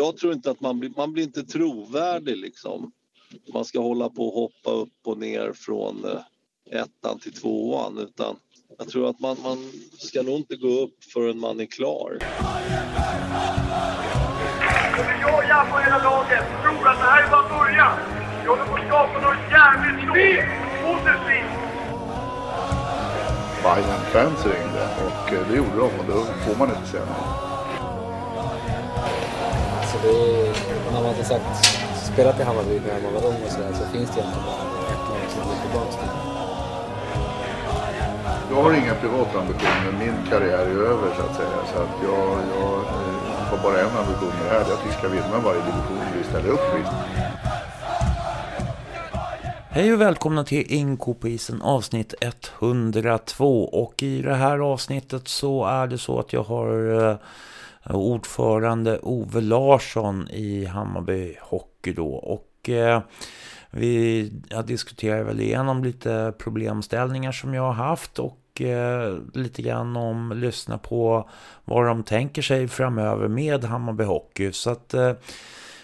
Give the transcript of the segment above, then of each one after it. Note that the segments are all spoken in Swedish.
jag tror inte att man blir, man blir inte trovärdig liksom. Man ska hålla på och hoppa upp och ner från eh, ettan till tvåan utan jag tror att man, man ska nog inte gå upp förrän man är klar. Jag jag på hela laget tror att det här är bara början. Vi håller på att skapa något jävligt stort. Positivt. Bayern fans ringde och eh, det gjorde de och då får man inte säga något. Det är, när man som sagt spelat i Hammarby när man var ung och sådär så finns det egentligen bara ett lag som går tillbaka till. Jag har inga privata ambitioner, min karriär är över så att säga. Så att jag, jag eh, har bara en ambition med det här, det är att vi ska vinna varje division vi ställer upp i. Hej och välkomna till Inko på isen avsnitt 102 och i det här avsnittet så är det så att jag har eh, ordförande Ove Larsson i Hammarby Hockey då. Och eh, vi jag diskuterar väl igenom lite problemställningar som jag har haft och eh, lite grann om lyssna på vad de tänker sig framöver med Hammarby Hockey. Så att eh,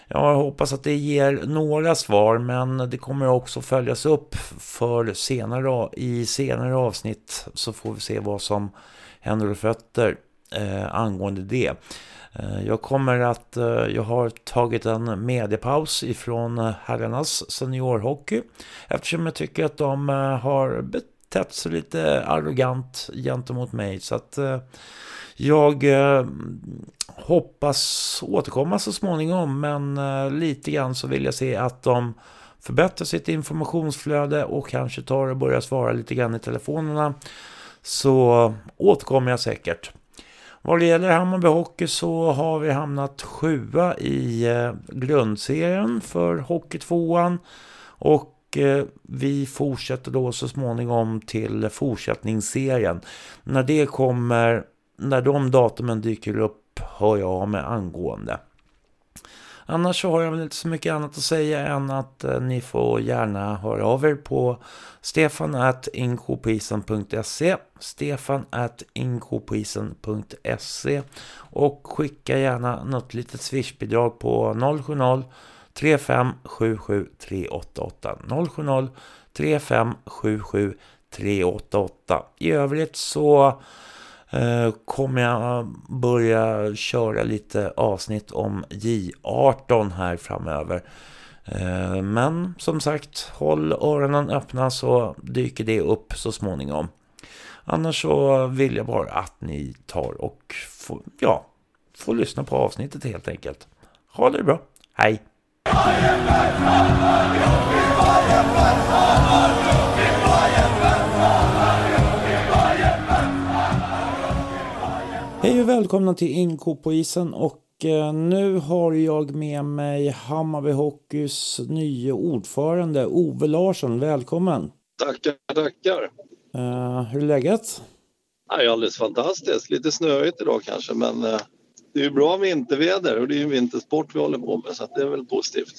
jag hoppas att det ger några svar men det kommer också följas upp för senare, i senare avsnitt så får vi se vad som händer och fötter eh, angående det. Eh, jag kommer att, eh, jag har tagit en mediepaus ifrån eh, herrarnas seniorhockey eftersom jag tycker att de eh, har betett sig lite arrogant gentemot mig så att eh, jag eh, hoppas återkomma så småningom men eh, lite grann så vill jag se att de förbättrar sitt informationsflöde och kanske tar och börjar svara lite grann i telefonerna. Så återkommer jag säkert. Vad det gäller Hammarby Hockey så har vi hamnat sjua i eh, grundserien för Hockey 2 och eh, vi fortsätter då så småningom till fortsättningsserien. När det kommer när de datumen dyker upp hör jag av mig angående. Annars så har jag väl inte så mycket annat att säga än att eh, ni får gärna höra av er på stefan.inkopisen.se stefan.inkopisen.se och skicka gärna något litet swishbidrag på 070-3577388 070-3577388 I övrigt så kommer jag börja köra lite avsnitt om J18 här framöver. Men som sagt, håll öronen öppna så dyker det upp så småningom. Annars så vill jag bara att ni tar och får, ja, får lyssna på avsnittet helt enkelt. Ha det bra, hej! Hej och välkomna till Inko på isen och eh, nu har jag med mig Hammarby Hockeys nye ordförande Ove Larsson. Välkommen! Tackar, tackar! Uh, hur är läget? Det är alldeles fantastiskt. Lite snöigt idag kanske men uh, det är ju bra vinterväder och det är ju vintersport vi håller på med så det är väl positivt.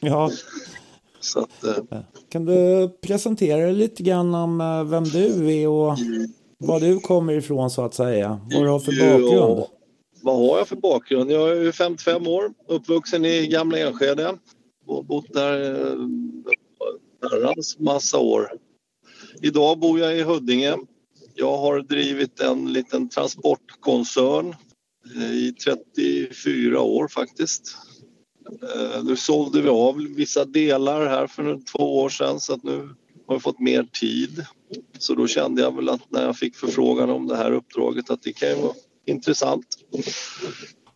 Ja. Att, kan du presentera dig lite grann om vem du är och var du kommer ifrån så att säga. Vad du har för bakgrund. Ja, vad har jag för bakgrund? Jag är 55 år, uppvuxen i Gamla Enskede. Och bott där eh, herrans massa år. Idag bor jag i Huddinge. Jag har drivit en liten transportkoncern eh, i 34 år faktiskt. Eh, nu sålde vi av vissa delar här för två år sedan så att nu har fått mer tid. Så då kände jag väl att när jag fick förfrågan om det här uppdraget att det kan ju vara intressant.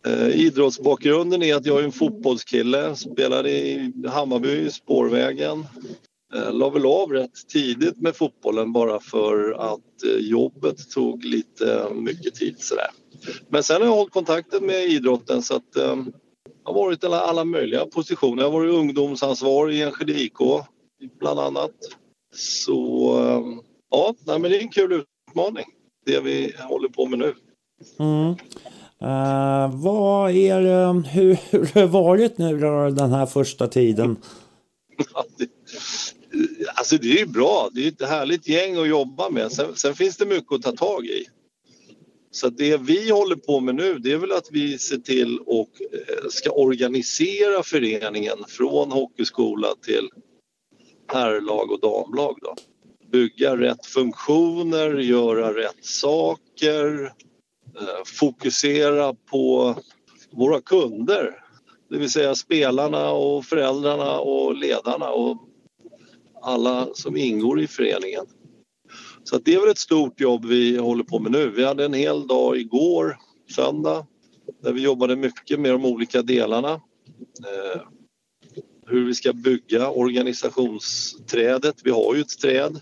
Eh, idrottsbakgrunden är att jag är en fotbollskille, spelade i Hammarby, i Spårvägen. Eh, la väl av rätt tidigt med fotbollen bara för att eh, jobbet tog lite eh, mycket tid sådär. Men sen har jag hållit kontakten med idrotten så att eh, jag har varit i alla möjliga positioner. Jag har varit ungdomsansvarig i Enskede IK bland annat. Så ehm, ja, nej, men det är en kul utmaning, det vi håller på med nu. Mm. Uh, vad är hur, hur har det varit nu då, den här första tiden? alltså det är ju bra, det är ett härligt gäng att jobba med. Sen, sen, finns det mycket att ta tag i. Så det vi håller på med nu det är väl att vi ser till och eh, ska organisera föreningen från hockeyskola till herrlag och damlag. Då. Bygga rätt funktioner, göra rätt saker, eh, fokusera på våra kunder. Det vill säga spelarna och föräldrarna och ledarna och alla som ingår i föreningen. Så det är väl ett stort jobb vi håller på med nu. Vi hade en hel dag igår, söndag, där vi jobbade mycket med de olika delarna. Eh, hur vi ska bygga organisationsträdet. Vi har ju ett träd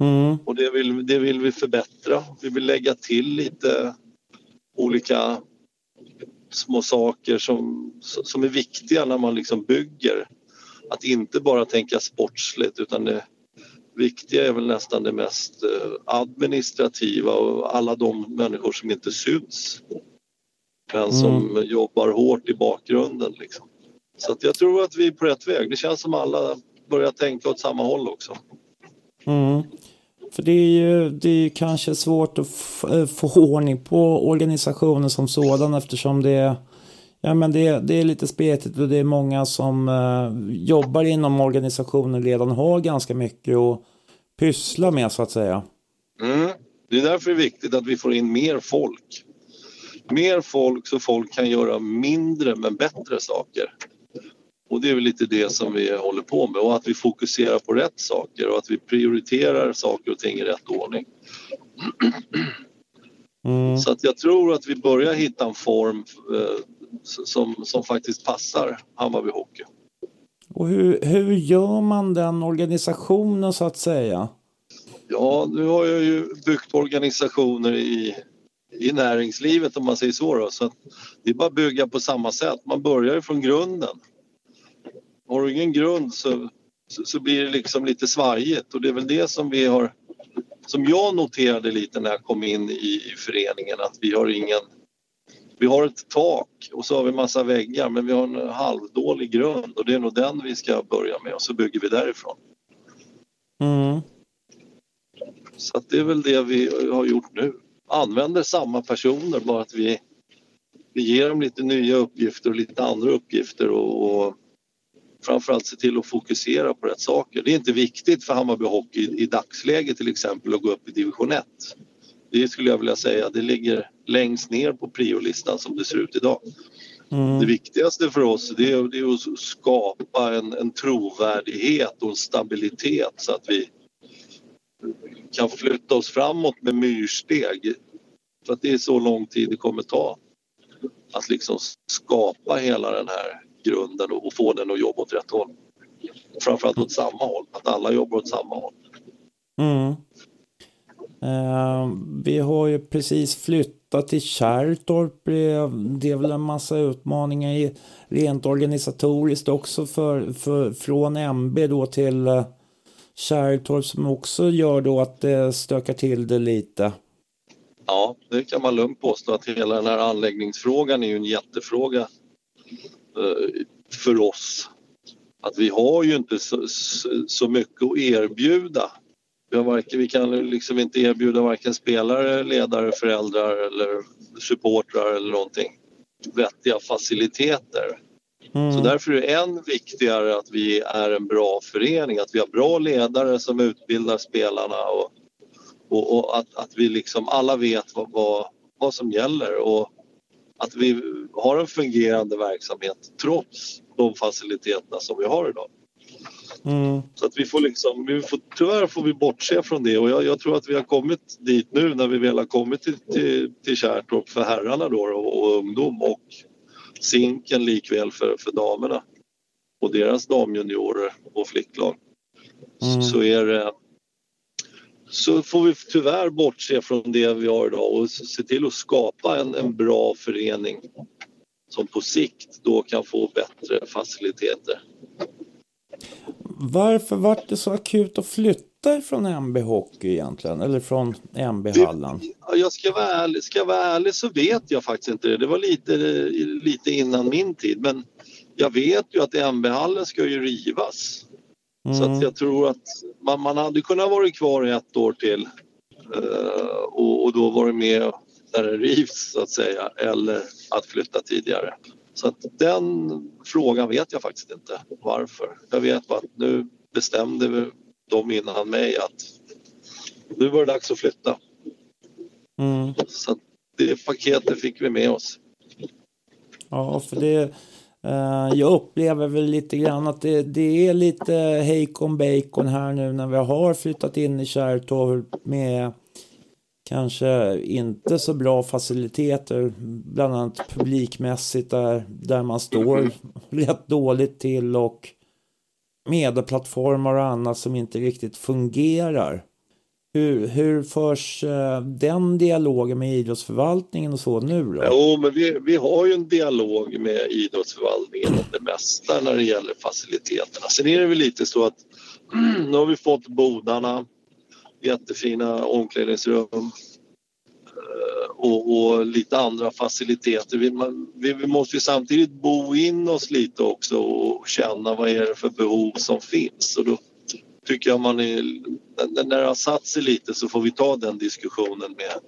Mm. och det vill, det vill vi förbättra. Vi vill lägga till lite olika små saker som, som är viktiga när man liksom bygger. Att inte bara tänka sportsligt utan det viktiga är väl nästan det mest eh, administrativa och alla de människor som inte syns. Men som jobbar hårt i bakgrunden. Liksom. Så jag tror att vi är på rätt väg. Det känns som alla börjar tänka åt samma håll också. Mm. För det är ju det är kanske svårt att eh, få ordning på organisationen som sådan eftersom det är, ja, men det, det är lite spretigt och det är många som eh, jobbar inom organisationen redan har ganska mycket att pyssla med så att säga. Mm. Det är därför det är viktigt att vi får in mer folk. Mer folk så folk kan göra mindre men bättre saker. Och det är väl lite det som vi håller på med och att vi fokuserar på rätt saker och att vi prioriterar saker och ting i rätt ordning. Mm. Så att jag tror att vi börjar hitta en form eh, som, som faktiskt passar Hammarby Hockey. Och hur, hur gör man den organisationen så att säga? Ja, nu har jag ju byggt organisationer i, i näringslivet om man säger så. Då. så att det är bara att bygga på samma sätt. Man börjar ju från grunden. Har du ingen grund så, så, så blir det liksom lite svajigt och det är väl det som vi har som jag noterade lite när jag kom in i, i föreningen att vi har ingen vi har ett tak och så har vi massa väggar men vi har en halvdålig grund och det är nog den vi ska börja med och så bygger vi därifrån. Mm. Så det är väl det vi har gjort nu. Använder samma personer bara att vi, vi ger dem lite nya uppgifter och lite andra uppgifter och, och framförallt se till att fokusera på rätt saker. Det är inte viktigt för Hammarby Hockey i, i dagsläget till exempel att gå upp i division 1. Det skulle jag vilja säga, det ligger längst ner på priolistan som det ser ut idag. Mm. Det viktigaste för oss det är, det är att skapa en, en trovärdighet och en stabilitet så att vi kan flytta oss framåt med myrsteg. För att det är så lång tid det kommer ta att liksom skapa hela den här grunden och få den att jobba åt rätt håll. Framförallt åt samma håll, att alla jobbar åt samma håll. Mm. Eh, vi har ju precis flyttat till Kärrtorp. Det- är väl en massa utmaningar i, rent organisatoriskt också för, för, från MB då till eh, Kärrtorp som också gör då att det stökar till det lite. Ja, det kan man lugnt påstå att hela den här anläggningsfrågan är ju en jättefråga för oss. Att vi har ju inte så, så, så mycket att erbjuda. Vi, har varken, vi kan liksom inte erbjuda varken spelare, ledare, föräldrar eller supportrar eller någonting vettiga faciliteter. Mm. Så därför är det än viktigare att vi är en bra förening, att vi har bra ledare som utbildar spelarna och, och, och att, att vi liksom alla vet vad, vad, vad som gäller och att vi har en fungerande verksamhet trots de faciliteterna som vi har idag. Mm. Så att vi får liksom, vi får, tyvärr får vi bortse från det och jag, jag tror att vi har kommit dit nu när vi väl har kommit till, till, till Kärrtorp för herrarna då och, och ungdom och Zinken likväl för, för damerna och deras damjuniorer och flicklag. Mm. Så är det så får vi tyvärr bortse från det vi har idag och se till att skapa en, en bra förening som på sikt då kan få bättre faciliteter. Varför var det så akut att flytta från MB Hockey egentligen? Eller från MB-hallen? Ja, Jag ska vara, ärlig, ska vara ärlig så vet jag faktiskt inte det. Det var lite, lite innan min tid men jag vet ju att MB-hallen ska ju rivas. Så Mm. att jag tror att man, man hade kunnat vara kvar i ett år till eh, och, och då varit med när det rivs så att säga eller att flytta tidigare. Så att den frågan vet jag faktiskt inte varför. Jag vet bara att nu bestämde de innan mig att nu var det dags att flytta. Mm. Så det paketet fick vi med oss. Ja, för det... Eh, jag upplever väl lite grann att det, det är lite hejkon bacon här nu när vi har flyttat in i Kärrtorp med kanske inte så bra faciliteter, bland annat publikmässigt där, där man står rätt dåligt till och medieplattformar och annat som inte riktigt fungerar. Hur, hur förs eh, den dialogen med idrottsförvaltningen och så nu då? Jo, men vi, vi har ju en dialog med idrottsförvaltningen om det mesta när det gäller faciliteterna. Sen är det väl lite så att nu har vi fått bodarna, jättefina omklädningsrum eh, och, och lite andra faciliteter. Vi, man, vi, vi måste ju samtidigt bo in oss lite också och känna vad är det för behov som finns. Och då tycker jag man är, när det har satt sig lite så får vi ta den diskussionen med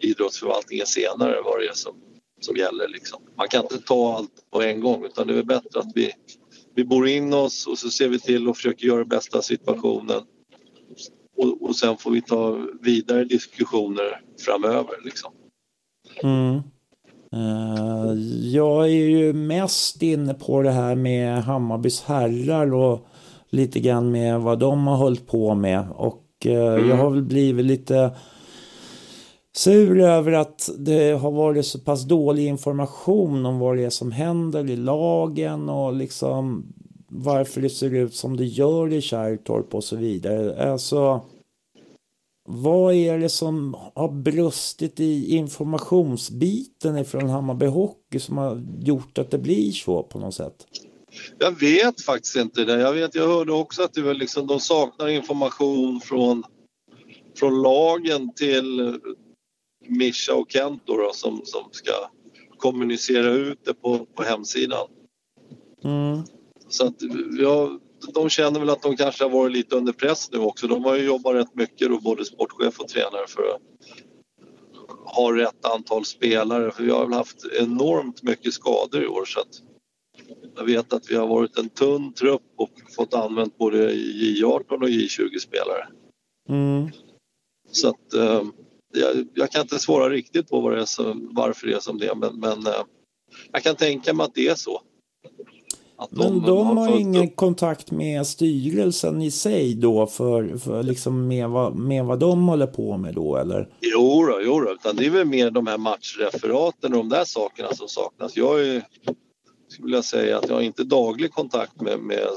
idrottsförvaltningen senare vad det är som, som gäller. Liksom. Man kan inte ta allt på en gång utan det är bättre att vi, vi bor in oss och så ser vi till och försöker göra det bästa av situationen. Och, och sen får vi ta vidare diskussioner framöver. Liksom. Mm. Uh, jag är ju mest inne på det här med Hammarbys herrar och lite grann med vad de har hållit på med. Och uh, mm. jag har väl blivit lite sur över att det har varit så pass dålig information om vad det är som händer i lagen och liksom varför det ser ut som det gör i Kärrtorp och så vidare. Alltså, vad är det som har brustit i informationsbiten ifrån Hammarby Hockey som har gjort att det blir så på något sätt? Jag vet faktiskt inte det. Jag, vet, jag hörde också att det var liksom, de saknar information från, från lagen till Mischa och Kent då, då, som, som ska kommunicera ut det på, på hemsidan. Mm. Så att ja, de känner väl att de kanske har varit lite under press nu också. De har ju jobbat rätt mycket då, både sportchef och tränare för att ha rätt antal spelare. För vi har väl haft enormt mycket skador i år så att jag vet att vi har varit en tunn trupp och fått använt både J18 och J20 spelare. Mm. Så att eh, jag, jag, kan inte svara riktigt på vad det är som, varför det är som det är men, men eh, jag kan tänka mig att det är så. De, Men de har, har ingen upp. kontakt med styrelsen i sig då för, för liksom med, vad, med vad de håller på med då eller? Jo, då, jo då, utan det är väl mer de här matchreferaten och de där sakerna som saknas. Jag är, skulle vilja säga att jag har inte daglig kontakt med, med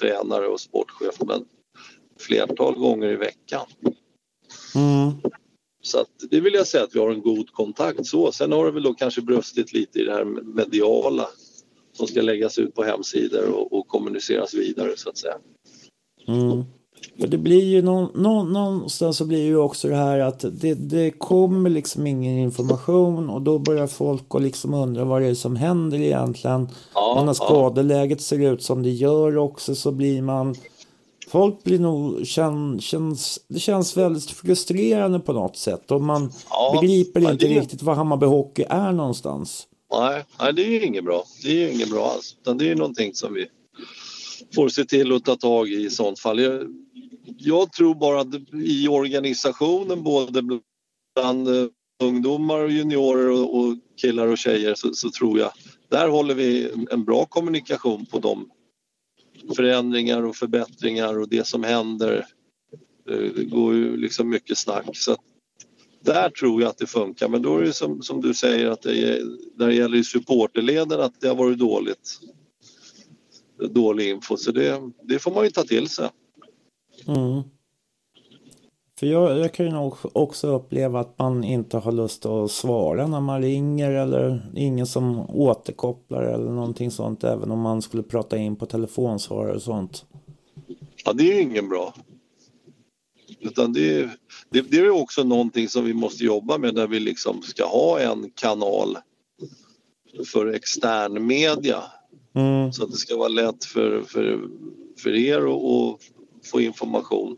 tränare och sportchef men flertal gånger i veckan. Mm. Så att det vill jag säga att vi har en god kontakt så. Sen har det väl då kanske brustit lite i det här mediala som ska läggas ut på hemsidor och, och kommuniceras vidare så att säga. Mm. För det blir ju någon, någon, någonstans så blir ju också det här att det, det kommer liksom ingen information och då börjar folk att liksom undra vad det är som händer egentligen. Ja, och när skadeläget ser ut som det gör också så blir man Folk blir nog, kän, känns, det känns väldigt frustrerande på något sätt och man ja, begriper inte det... riktigt vad Hammarby Hockey är någonstans. Nej, nej, det är ju inget bra. Det är ju inget bra alls. Utan det är ju någonting som vi får se till att ta tag i i sånt fall. Jag, jag tror bara att i organisationen både bland eh, ungdomar och juniorer och, och, killar och tjejer så, så, tror jag där håller vi en bra kommunikation på de förändringar och förbättringar och det som händer. Eh, det går ju liksom mycket snack så att där tror jag att det funkar, men då är det som, som du säger att det är, när det gäller supporterleden att det har varit dåligt. Dålig info, så det, det får man ju ta till sig. Mm. För jag, jag kan ju nog också uppleva att man inte har lust att svara när man ringer eller ingen som återkopplar eller någonting sånt även om man skulle prata in på telefonsvarare och sånt. Ja, det är ju ingen bra. Utan det, det, det är också någonting som vi måste jobba med där vi liksom ska ha en kanal för extern media. Mm. Så att det ska vara lätt för, för, för er att få information.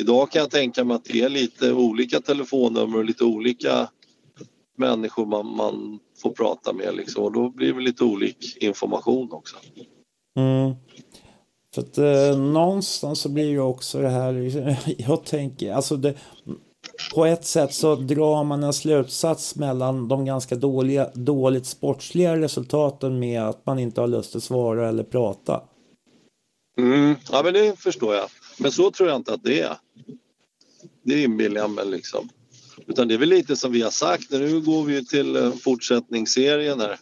Idag kan jag tänka mig att det är lite olika telefonnummer och lite olika människor man, man får prata med liksom, och då blir det lite olik information också. Mm. För att eh, någonstans så blir ju också det här, jag tänker, alltså det, på ett sätt så drar man en slutsats mellan de ganska dåliga, dåligt sportsliga resultaten med att man inte har lust att svara eller prata. Mm. Ja men det förstår jag. Men så tror jag inte att det är. Det inbillar jag mig liksom. Utan det är väl lite som vi har sagt, nu går vi ju till eh, fortsättningsserien här.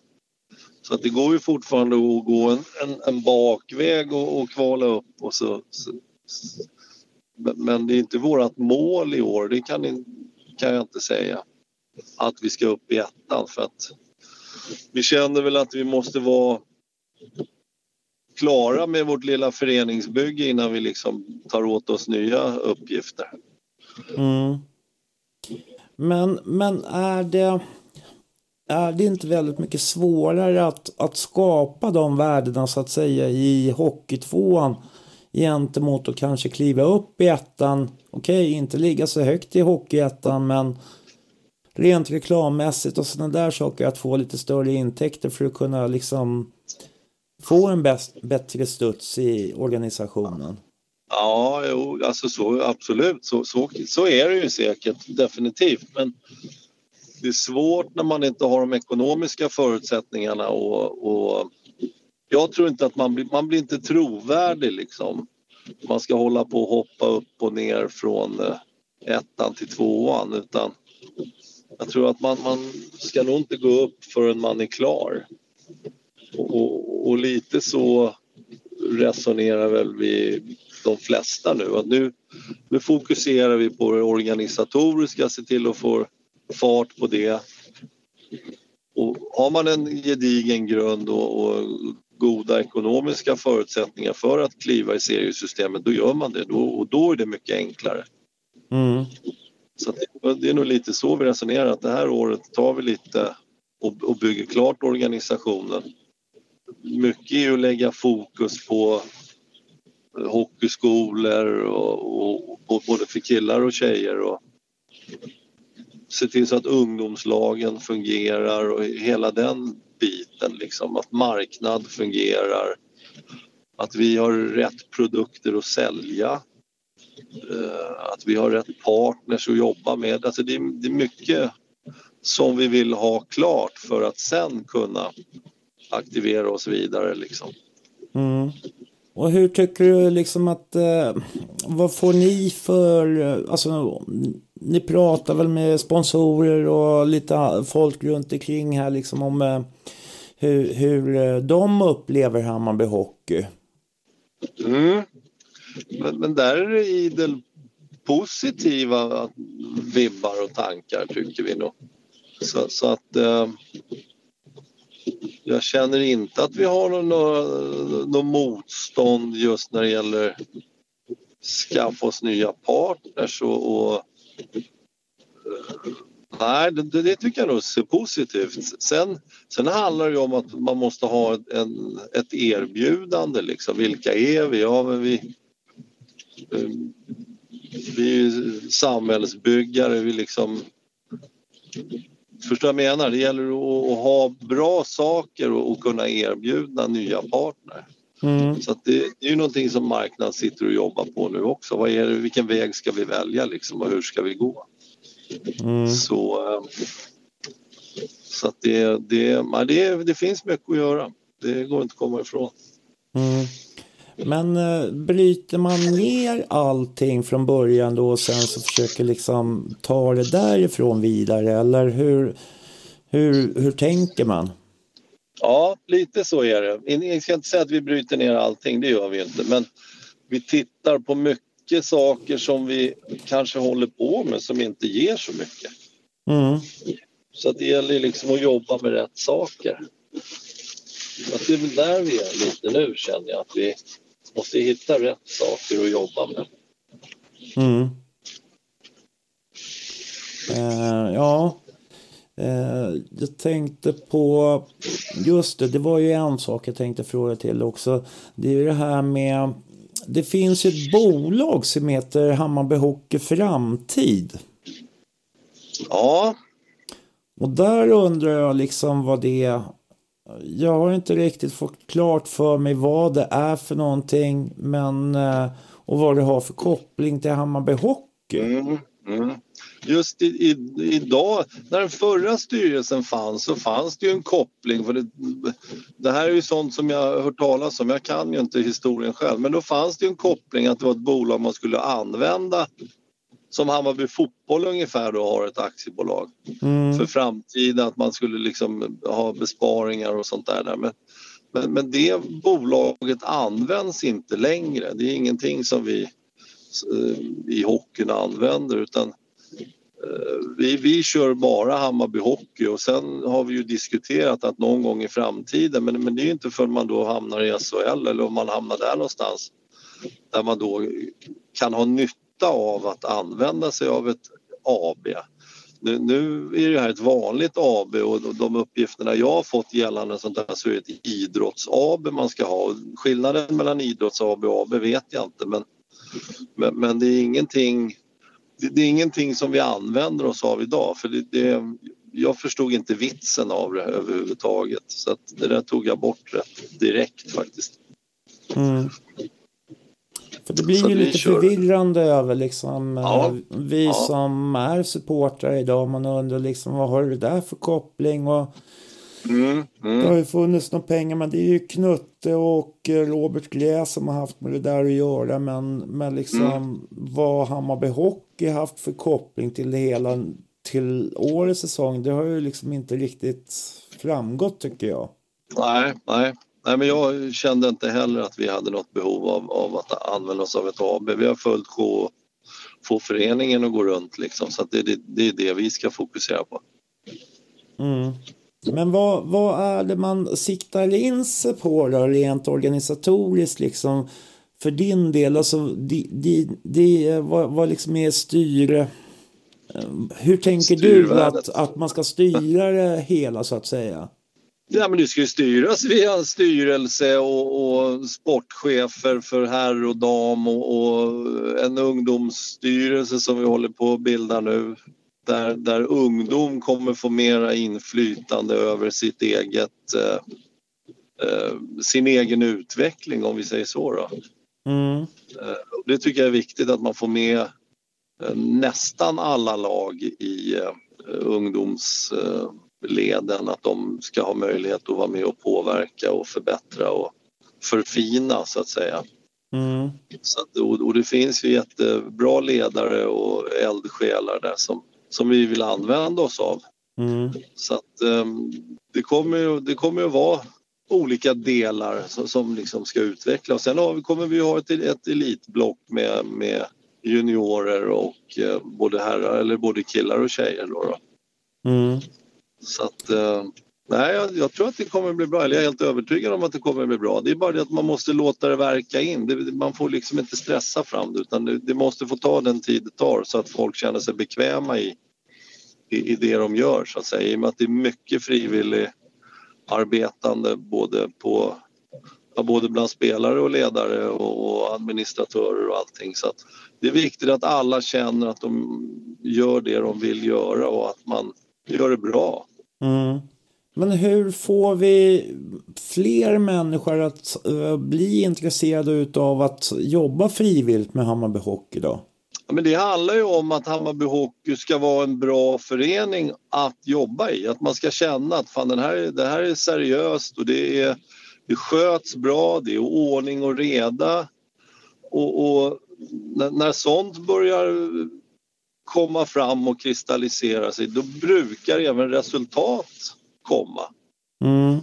Så att det går ju fortfarande att gå en, en, en bakväg och, och, kvala upp och så, så, Men det är inte vårt mål i år, det kan, kan jag inte säga. Att vi ska upp i ettan för att vi känner väl att vi måste vara klara med vårt lilla föreningsbygge innan vi liksom tar åt oss nya uppgifter. Mm. Men, men är det är det inte väldigt mycket svårare att, att skapa de värdena så att säga i hockeytvåan gentemot att kanske kliva upp i ettan. Okej, okay, inte ligga så högt i hockeyettan men rent reklammässigt och sådana där saker att få lite större intäkter för att kunna liksom få en bäst, bättre studs i organisationen. Ja, jo, alltså så absolut. Så, så, så är det ju säkert, definitivt. Men det är svårt när man inte har de ekonomiska förutsättningarna och, och jag tror inte att man blir, man blir inte trovärdig liksom. Man ska hålla på och hoppa upp och ner från eh, ettan till tvåan utan jag tror att man, man ska nog inte gå upp förrän man är klar. Och, och, och lite så resonerar väl vi de flesta nu. Att nu, nu fokuserar vi på det organisatoriska, se till att få fart på det. Och har man en gedigen grund och, och goda ekonomiska förutsättningar för att kliva i seriesystemet, då gör man det då, och då är det mycket enklare. Mm. Så det, det, är nog lite så vi resonerar, att det här året tar vi lite och, och bygger klart organisationen. Mycket är att lägga fokus på hockeyskolor och, och, och både för killar och tjejer och se till så att ungdomslagen fungerar och hela den biten liksom. Att marknad fungerar. Att vi har rätt produkter att sälja. Eh, att vi har rätt partners att jobba med. Alltså det, är, det är mycket som vi vill ha klart för att sen kunna aktivera oss vidare liksom. Mm. Och hur tycker du liksom att, eh, vad får ni för, eh, alltså ni pratar väl med sponsorer och lite folk runt omkring här liksom om eh, hur, hur eh, de upplever Hammarby Hockey? Mm. Men, men där är det idel positiva vibbar och tankar tycker vi nog. Så, så att eh, jag känner inte att vi har någon, någon motstånd just när det gäller skaffa oss nya partners och, och Nej, det, det, tycker jag nog är positivt. Sen, sen handlar det om att man måste ha en, ett erbjudande. Liksom. Vilka är vi? Ja, men vi, eh, vi är samhällsbyggare. Vi liksom, förstår vad jag menar? Det gäller att, att ha bra saker och, och kunna erbjuda nya partner. Mm. Så det, det, är ju någonting som marknaden sitter och jobbar på nu också. Vad är det, vilken väg ska vi välja liksom och hur ska vi gå? Mm. Så, eh, så att det, det, det, det finns mycket att göra. Det går inte att komma ifrån. Mm. Men äh, bryter man ner allting från början då och sen så försöker liksom ta det därifrån vidare eller hur, hur, hur tänker man? Ja, lite så är det. Jag ska inte säga att vi bryter ner allting, det gör vi inte. Men vi tittar på mycket saker som vi kanske håller på med som inte ger så mycket. Mm. Så det gäller liksom att jobba med rätt saker. Att det är väl där vi är lite nu känner jag, att vi måste hitta rätt saker att jobba med. Mm. Uh, ja, jag tänkte på, just det, det var ju en sak jag tänkte fråga till också. Det är ju det här med, det finns ju ett bolag som heter Hammarby Hockey Framtid. Ja. Och där undrar jag liksom vad det... Jag har inte riktigt fått klart för mig vad det är för någonting. Men... Eh, och vad det har för koppling till Hammarby Hockey. Mm, mm. Just i, i, idag, när den förra styrelsen fanns så fanns det ju en koppling. För det, det här är ju sånt som jag har hört talas om. Jag kan ju inte historien själv. Men då fanns det ju en koppling att det var ett bolag man skulle använda som Hammarby Fotboll ungefär då har ett aktiebolag mm. för framtiden att man skulle liksom ha besparingar och sånt där. Men, men, men det bolaget används inte längre. Det är ingenting som vi Eh, i hockeyn använder utan eh, vi, vi kör bara Hammarby Hockey och sen har vi ju diskuterat att någon gång i framtiden men, men det är inte förrän man då hamnar i SHL eller om man hamnar där någonstans där man då kan ha nytta av att använda sig av ett AB. Nu, nu är det här ett vanligt AB och de uppgifterna jag har fått gällande sånt där så är det ett idrotts-AB man ska ha. Skillnaden mellan idrotts-AB och AB vet jag inte men, men, men det är ingenting det, det, är ingenting som vi använder oss av idag för det, det, jag förstod inte vitsen av det överhuvudtaget så att det där tog jag bort rätt direkt faktiskt. Mm. För det blir ju lite kör. förvirrande över liksom ja. Eh, vi ja. som är supportrar idag. Man undrar liksom vad har det där för koppling? Och mm, mm. Det har ju funnits några pengar men det är ju Knutte och eh, Robert Gläs som har haft med det där att göra. Men, men liksom mm. vad Hammarby Hockey haft för koppling till det hela till årets säsong. Det har ju liksom inte riktigt framgått tycker jag. Nej, nej. Nej, men jag kände inte heller att vi hade något behov av, av att använda oss av ett AB. Vi har följt K få föreningen att gå runt liksom, så det, det, det, är det vi ska fokusera på. Mm. Men vad, vad är det man siktar in sig på då, rent organisatoriskt liksom? För din del, alltså, det, det, det, vad, vad liksom är styre? Hur tänker du att, att man ska styra det hela så att säga? Ja, men det ska ju styras via styrelse och, och sportchefer för herr och dam och, och, en ungdomsstyrelse som vi håller på att bilda nu där, där ungdom kommer få mera inflytande över sitt eget, eh, eh, sin egen utveckling om vi säger så. Då. Mm. Eh, det tycker jag är viktigt att man får med eh, nästan alla lag i eh, ungdoms eh, leden att de ska ha möjlighet att vara med och påverka och förbättra och förfina så att säga. Mm. Så att, och, det finns ju jättebra ledare och eldsjälar där som, som vi vill använda oss av. Mm. Så att um, det kommer det kommer att vara olika delar som, som liksom ska utveckla och sen har, kommer vi ha ett, ett elitblock med, med juniorer och eh, både herrar eller både killar och tjejer. Då, då. Mm. Så att, eh, nej, jag, jag, tror att det kommer bli bra. Eller jag är helt övertygad om att det kommer att bli bra. Det är bara det att man måste låta det verka in. Det, man får liksom inte stressa fram det utan det, det, måste få ta den tid det tar så att folk känner sig bekväma i, i, i det de gör så att säga. I och med att det är mycket frivillig arbetande både på både bland spelare och ledare och, och administratörer och allting. Så att det är viktigt att alla känner att de gör det de vill göra och att man gör det bra. Mm. Men hur får vi fler människor att uh, bli intresserade av att jobba frivilligt med Hammarby Hockey då? Ja, men det handlar ju om att Hammarby Hockey ska vara en bra förening att jobba i. Att man ska känna att fan, den här, det här är seriöst och det, är, det sköts bra, det är ordning och reda. Och, och när, när sånt börjar komma fram och kristallisera sig, då brukar även resultat komma. Mm.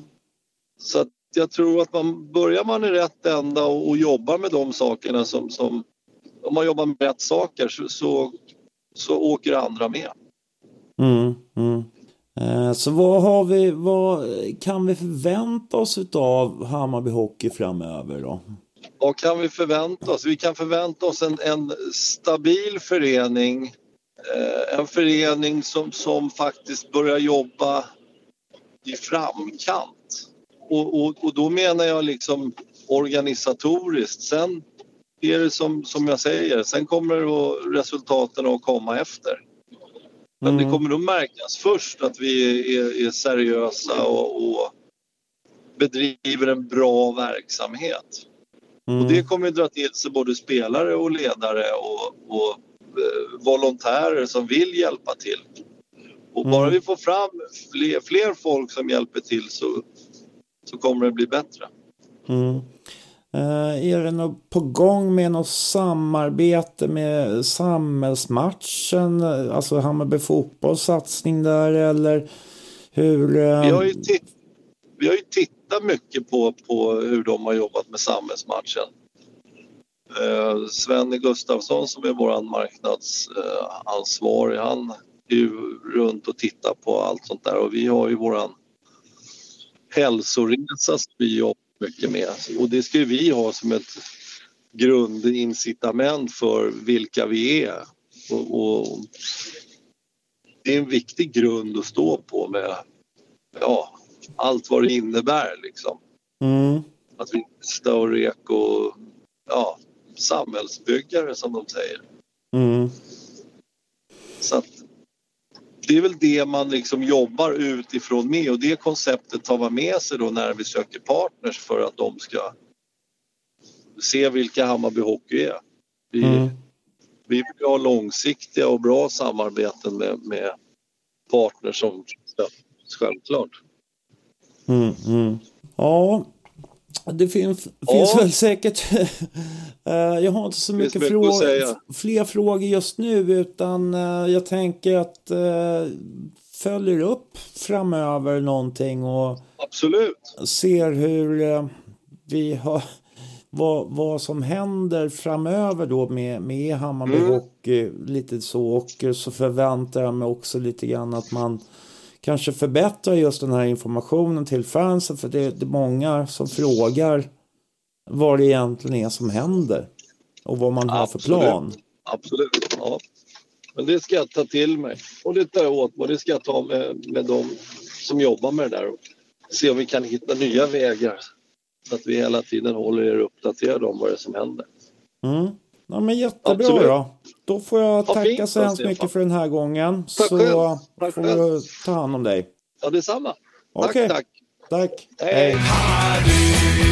Så att jag tror att man börjar man i rätt ända och, och jobbar med de sakerna som, som om man jobbar med rätt saker så, så, så åker andra med. Mm, mm. Eh, så vad har vi, vad kan vi förvänta oss av Hammarby Hockey framöver då? Vad kan vi förvänta oss? Vi kan förvänta oss en, en stabil förening Eh, en förening som, som faktiskt börjar jobba i framkant. Och, och, och då menar jag liksom organisatoriskt. Sen är det som, som jag säger, sen kommer resultaten att komma efter. Men Mm. det kommer nog märkas först att vi är, är seriösa och, och bedriver en bra verksamhet. Mm. Och det kommer att dra till sig både spelare och ledare och, och eh, volontärer som vill hjälpa till. Och Mm. bara vi får fram fler, fler folk som hjälper till så, så kommer det bli bättre. Mm. Eh, är det något på gång med något samarbete med samhällsmatchen? Alltså Hammarby fotbolls satsning där eller hur? eh, Vi har ju, vi har ju tittat mycket på, på hur de har jobbat med samhällsmatchen. Eh, Sven Gustafsson som är vår marknadsansvarig, han ju runt och tittar på allt sånt där och vi har ju våran hälsoresa som vi jobbar mycket med och det ska ju vi ha som ett grundincitament för vilka vi är. Och, och det är en viktig grund att stå på med ja, allt vad det innebär liksom. Mm. Att vi är större eko, ja, samhällsbyggare som de säger. Mm. Så att det är väl det man liksom jobbar utifrån med och det konceptet tar man med sig då när vi söker partners för att de ska se vilka Hammarby Hockey är. Vi, Mm. vi vill ha långsiktiga och bra samarbeten med, med partners som självklart. Mm, mm. Ja, det finns, Ja. finns väl säkert. Eh, jag har inte så mycket mycket frågor, fler frågor just nu utan eh, jag tänker att uh, följer upp framöver någonting och Absolut. ser hur eh, vi har vad, vad som händer framöver då med, med Hammarby Mm. Hockey lite så och så förväntar jag mig också lite grann att man kanske förbättrar just den här informationen till fansen för det, det är många som frågar vad det egentligen är som händer och vad man har för plan. Absolut. Ja. Men det ska jag ta till mig och det tar jag åt mig det ska jag ta med, med de som jobbar med det där och se om vi kan hitta nya vägar så att vi hela tiden håller er uppdaterade om vad det är som händer. Mm. Ja, men jättebra Absolut. då. Då får jag Ja, tacka fint så hemskt mycket för den här gången. Tack så själv. Tack får själv. du ta hand om dig. Ja, detsamma. Okej. Tack, tack. Tack. Hej. Hej.